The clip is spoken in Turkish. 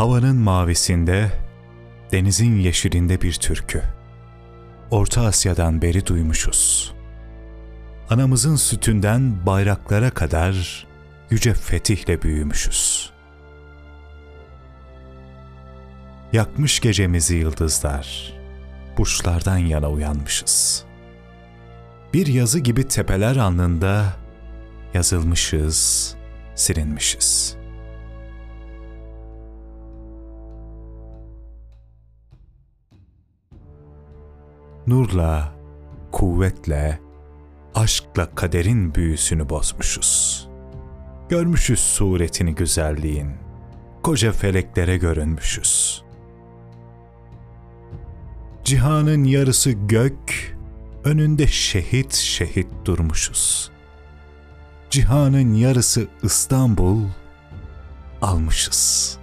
Havanın mavisinde, denizin yeşilinde bir türkü. Orta Asya'dan beri duymuşuz. Anamızın sütünden bayraklara kadar yüce fetihle büyümüşüz. Yakmış gecemizi yıldızlar, burçlardan yana uyanmışız. Bir yazı gibi tepeler alnında yazılmışız, silinmişiz. Nurla, kuvvetle, aşkla kaderin büyüsünü bozmuşuz. Görmüşüz suretini güzelliğin, koca feleklere görünmüşüz. Cihanın yarısı gök, önünde şehit şehit durmuşuz. Cihanın yarısı İstanbul, almışız.''